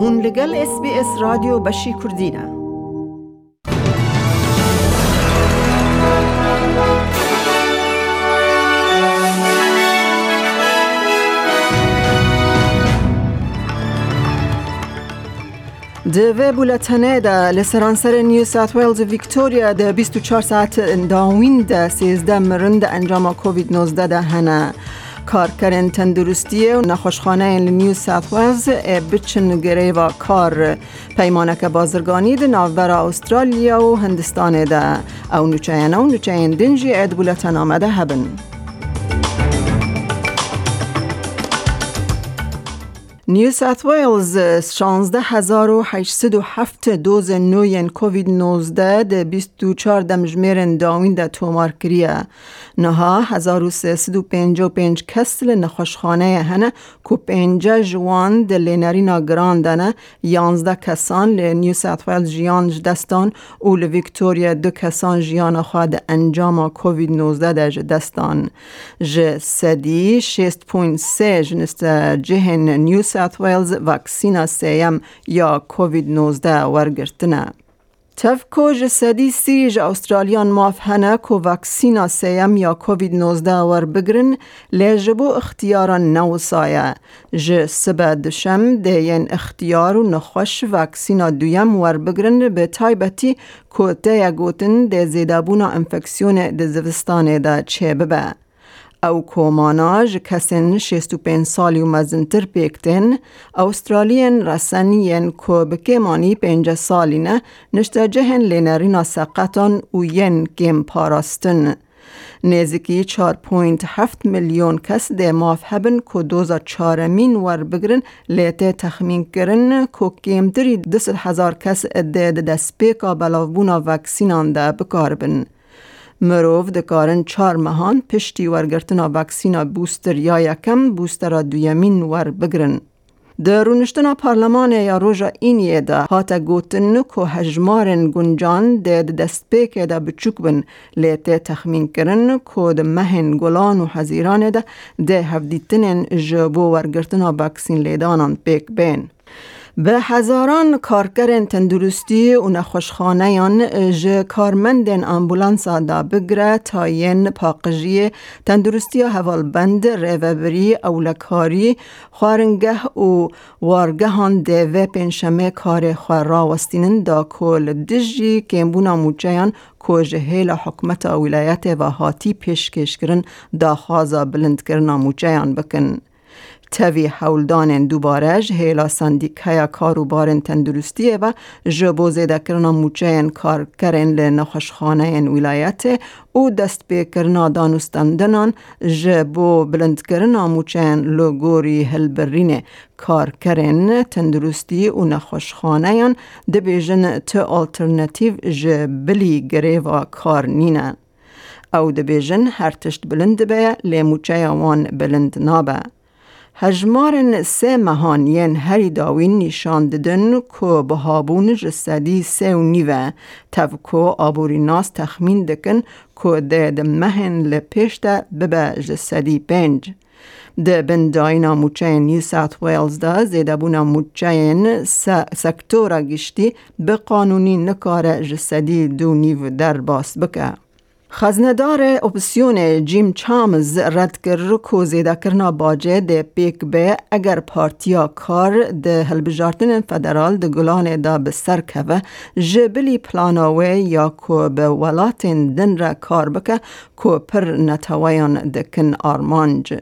هون لگل اس بی اس رادیو بشی کردینه. دوی بولتنه ده لسرانسر نیو ساوت ویلز ویکتوریا ده 24 ساعت داوین ده 13 مرند انجام کووید 19 ده هنه. کارکرین تندرستی و نخوشخانه نیو ساوت ویلز بچن و کار پیمانک بازرگانی ده ناوبر استرالیا و هندستان ده او نوچه و نوچه دنجی اد بولتن آمده هبن. نیو ساوت ویلز 16807 دوز نوین کووید 19 ده 24 دمجمرن داوین ده تومار کریه نها 1355 کس نخوشخانه هنه کو پنجه جوان ده لینرینا گراندنه 11 کسان نیو ساوت ویلز جیان دستان و ل ویکتوریا دو کسان جیان خواد انجام کووید 19 ده دستان ج سدی 6.3 جنست جهن نیو ساوت ویلز واکسینا سیم یا کووید 19 ورگرتنه تفکو جسدی سی ج استرالیان ماف هنه کو واکسینا سیم یا کووید 19 ور بگرن لیجبو اختیارا نو سایه ج سبه دشم دین اختیار و نخوش واکسینا دویم ور بگرن به تایبتی کو تیا گوتن ده زیدابونا انفکسیون ده زوستانه ده چه او کومانا ج کسین 65 سالی و استرالین رسنین کو بکیمانی پنج سالی نه نشته جهن لینرینا سقطان و ین گیم پاراستن. نزدیکی 4.7 میلیون کس ده ماف هبن کو دوزا چارمین ور بگرن لیته تخمین کرن کو کمتری دست هزار کس مروف دکارن چار مهان پشتی ورگرتنا وکسینا بوستر یا یکم بوستر دویمین ور بگرن. در رونشتنا پارلمان یا روژا اینیه ده هاتا گوتن هجمارن گنجان ده دست پیک ده بچوک بن لیته تخمین که ده مهن گلان و حزیران ده ده هفدیتنن جبو ورگرتنا وکسین لیدانان پیک بین. به هزاران کارگر تندرستی و نخوشخانه یان ج کارمندن آمبولانس دا بگره تا ین پاقجی تندرستی بند ریوبری اولکاری خوارنگه و وارگهان دیوه پنشمه کار خوار راوستینن دا کل دجی کمبونا موچیان که جهیل حکمت ولایت و هاتی پیشکش کرن دا خوازا بلند کرنا موچیان بکن. تاوی حولدان دوباره هیلا سندیکای کارو بارن تندرستی و جبو زیده کرنا موچه کار کرن لنخوشخانه این ولایت او دست به کرنا دانستندنان جبو بلند کرنا موچه لوگوری هلبرین کار کرن تندرستی و نخوشخانه دبیجن ت آلترنتیو جبلی گریوا کار نینه. او دبیجن هر تشت بلند به لیموچه وان بلند نابه. هجمارن سه مهان ین هری داوین نشان ددن که بهابون جسدی سه و نیوه تفکو آبوری ناس تخمین دکن که ده ده مهن لپیش ده ببه جسدی پنج. ده بنداینا موچه نیو ساوت ویلز ده زیده بونا موچه سکتورا گشتی به قانونی نکار جسدی دو نیو در باس بکه. خزندار اپسیون جیم چامز رد کر کو زیده کرنا باجه ده پیک به اگر پارتیا کار ده هلبجارتن فدرال ده گلان دا به سر که جبلی پلاناوه یا کو به ولاتین دن را کار بکه کو پر نتوایان دکن آرمانج.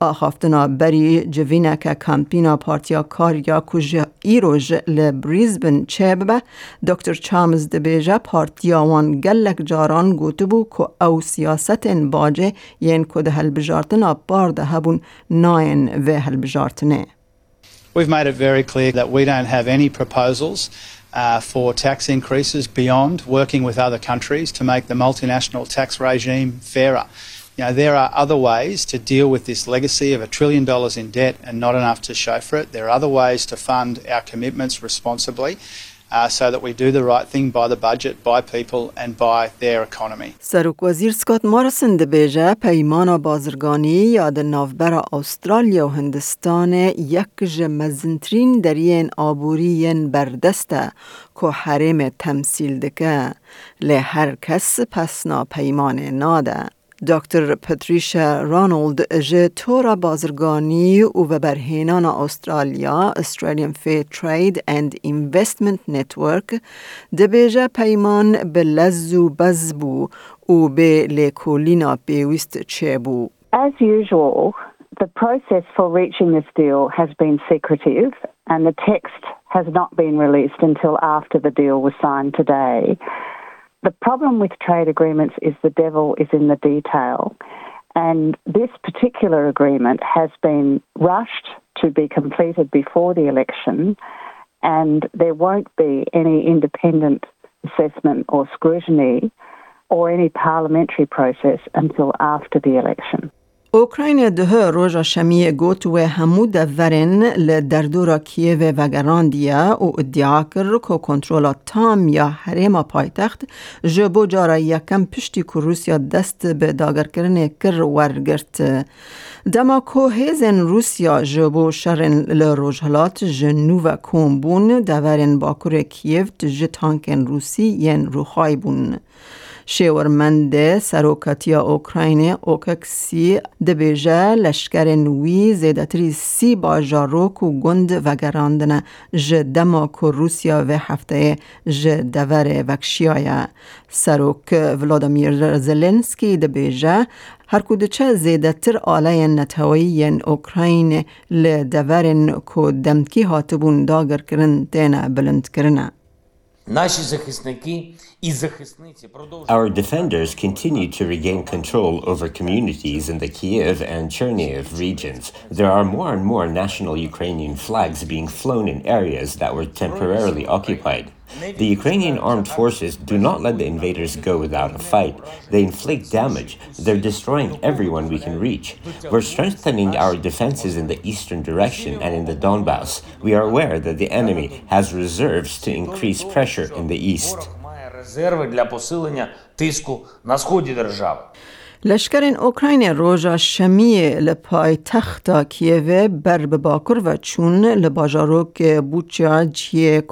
آخافتنا بری جوینه که کمپینا پارتیا کاریا کج ایروژ لبریزبن چه ببه؟ دکتر چامز دبیجه پارتیا وان گلک جاران گوتو بو که او سیاست باجه ین که ده هلبجارتنا بار ده هبون ناین و هلبجارتنه. We've made it very clear that we don't have any proposals uh, for tax increases beyond working with other countries to make the multinational tax regime fairer. You know, there are other ways to deal with this legacy of a trillion dollars in debt and not enough to show for it. There are other ways to fund our commitments responsibly. uh, so that we do the right thing by the budget, by people and by their economy. سروک وزیر سکات مارسن دبیجه پیمان بازرگانی یا د نافبر استرالیا و هندستان یک مزنترین درین آبورین بردسته که حرم تمثیل دکه لی هر کس پسنا پیمان ناده. دکتر پتریشا رانولد جه تورا بازرگانی و برهینان استرالیا استرالیان فیر ترید اند اینوستمنت نتورک دبیجه پیمان به لز و بز بو و به لیکولینا پیوست چه بو As usual, the process for reaching this deal has been secretive and the text has not been released until after the deal was signed today. The problem with trade agreements is the devil is in the detail. And this particular agreement has been rushed to be completed before the election, and there won't be any independent assessment or scrutiny or any parliamentary process until after the election. اوکراین ده روژا شمی گوت و همو دورن لدردورا کیو و گراندیا و ادعا کر که کنترولا تام یا حریم پایتخت جبو جارا یکم پشتی که روسیا دست به داگر کرنه کر ورگرت دما کو هیزن روسیا جبو شرن لروجهلات جنوو کومبون دورن باکور کیو تجه تانکن روسی ین روخای بون. شیورمند سروکاتیا اوکراین اوککسی دبیجه لشکر نوی زیدتری سی باجاروک و گند و گراندن جدما که روسیا و هفته جدور وکشیای سروک ولادیمیر زلنسکی دبیجه هر کودچه زیده تر آله نتوایی اوکراین لدورن که دمکی هاتبون داگر کرن تینا بلند کرنه. Our defenders continue to regain control over communities in the Kiev and Chernihiv regions. There are more and more national Ukrainian flags being flown in areas that were temporarily occupied. The Ukrainian armed forces do not let the invaders go without a fight. They inflict damage. They're destroying everyone we can reach. We're strengthening our defenses in the eastern direction and in the Donbass. We are aware that the enemy has reserves to increase pressure in the east. لشکر اوکراین روژا شمی لپای تختا کیوه بر باکر و چون لباجاروک بوچیا جیه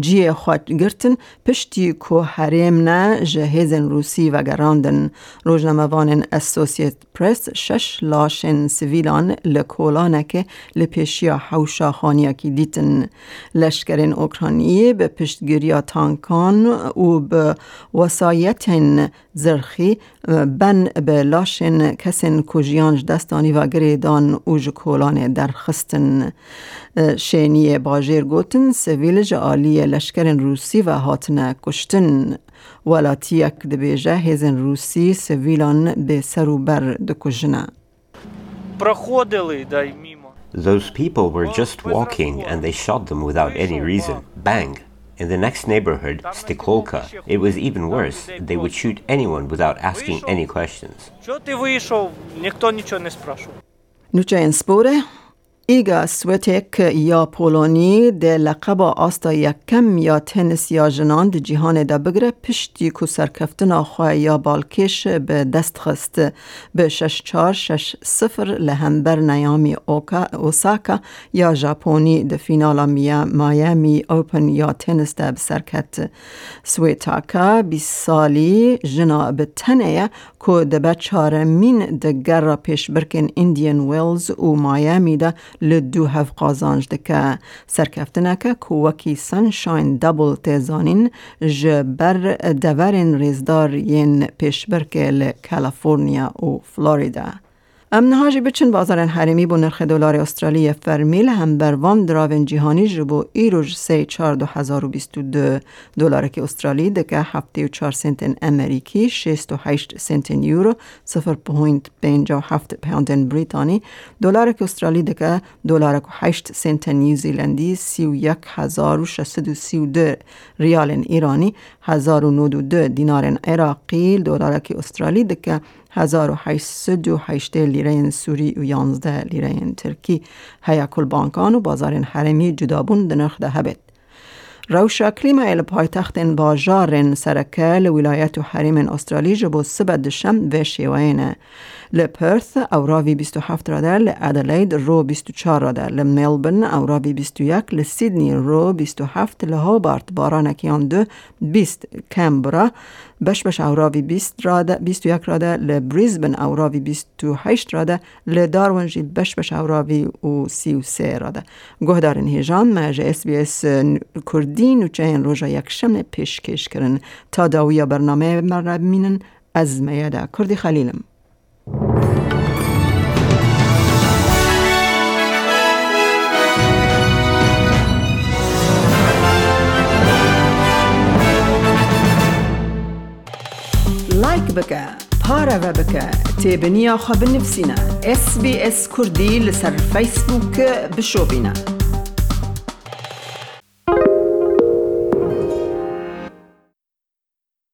جیه خواهد گرتن پشتی کو حریم نه جهیزن روسی و گراندن. روزنامه‌وان اسوسیت پرس شش لاشن سویلان لکولانک لپیشیا حوشا خانیا کی دیتن. لشکر اوکراینی به پشتگیری تانکان و به وسایت زرخی بن لاشن کسین کجیانج دستانی و گریدان او جکولان درخستن شینی باجیر گوتن سویل جالی لشکر روسی و هاتن کشتن ولاتیک دبیجه هزن روسی سویلان به سرو بر دکجنه Those people were just walking and they shot them without any reason. Bang! In the next neighborhood, Stikolka, it was even worse. They would shoot anyone without asking any questions. Nučajen spore, ایگا سوتک یا پولونی ده لقب آستا یکم یا تنس یا جنان ده جیهان ده بگره پشتی کو سرکفتن آخواه یا بالکش به دست خست به شش چار شش صفر لهمبر نیامی اوساکا یا ژاپنی ده فینال مایامی اوپن یا تنس ده بسرکت سویتاکا بی سالی جنا به تنه که ده بچارمین ده گر پیش برکن ایندین ویلز و مایامی ده لدو هف قازانج دکه سرکفتنکه کووکی سنشاین دبل تیزانین جبر دورین ریزدار ین لکالیفورنیا و فلوریدا. نهاجی بچن بازار حریمی بو نرخ دلار استرالی فرمیل هم بر وان دراون جهانی جبو ایروژ سی چار دو هزار و بیست و دو دلار که استرالی دکه هفته و چار سنتن امریکی شیست و هشت سنتن یورو سفر پوینت پینجا و هفت پوندن بریتانی. دلار که استرالی دکه دلار که هشت سنتن نیوزیلندی سی و یک هزار و شست و سی و دو ریال ایرانی هزار و نود و دو دینار عراقی دلار که استرالی دکه 1808 لیره سوری و 11 لیره ترکی هیا کل بانکان و بازار حرمی جدابون دنرخ ده هبت. روشا کلیما ال پایتخت باجار سرکه لولایت و حریم استرالی جبو سبد شم و شیوینه لپرث او راوی 27 راده لادلید رو 24 راده لملبن او راوی 21 لسیدنی رو 27 لهوبارت بارانکیان دو 20 کمبرا بش بش او راوی 20 راده 21 راده لبریزبن او راوی 28 راده لدارونجی بش بش او راوی و 33 راده گهدارن هیجان مج اس بی اس کردین و چین روژا یک شم پیشکش کرن تا داویا برنامه مرد مینن از میاده کردی خلیلم لایک بکە. پارەوە بکە. تێبنییا خە بنفسینە SسBS کوردی لەسەر فیسبووکە بشۆبینە.